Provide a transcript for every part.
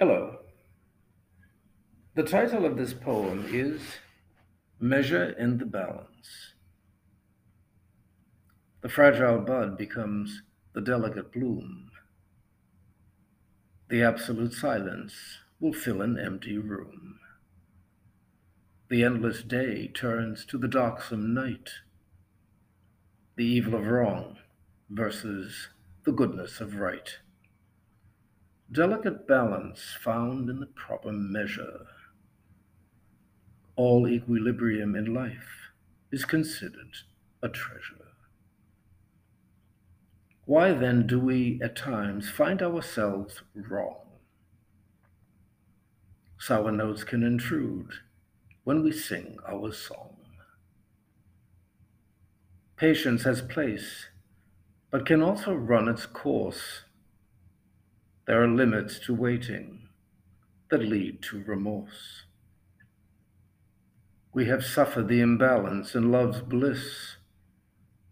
Hello. The title of this poem is Measure in the Balance. The fragile bud becomes the delicate bloom. The absolute silence will fill an empty room. The endless day turns to the darksome night. The evil of wrong versus the goodness of right delicate balance found in the proper measure. All equilibrium in life is considered a treasure. Why then do we at times find ourselves wrong? Sour notes can intrude when we sing our song. Patience has place, but can also run its course there are limits to waiting that lead to remorse. We have suffered the imbalance in love's bliss.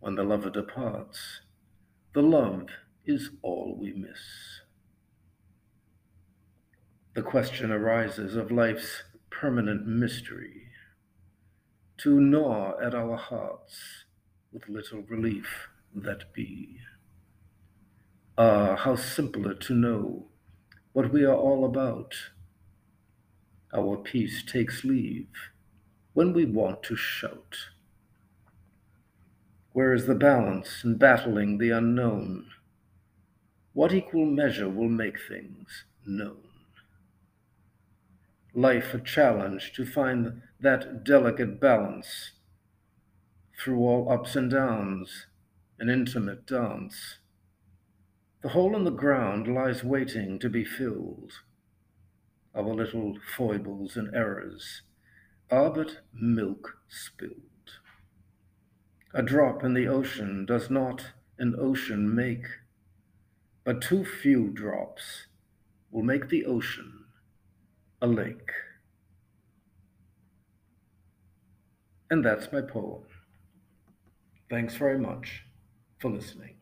When the lover departs, the love is all we miss. The question arises of life's permanent mystery to gnaw at our hearts with little relief that be. Ah, how simpler to know what we are all about. Our peace takes leave when we want to shout. Where is the balance in battling the unknown? What equal measure will make things known? Life a challenge to find that delicate balance through all ups and downs, an intimate dance the hole in the ground lies waiting to be filled. Our little foibles and errors are but milk spilled. A drop in the ocean does not an ocean make, but too few drops will make the ocean a lake. And that's my poem. Thanks very much for listening.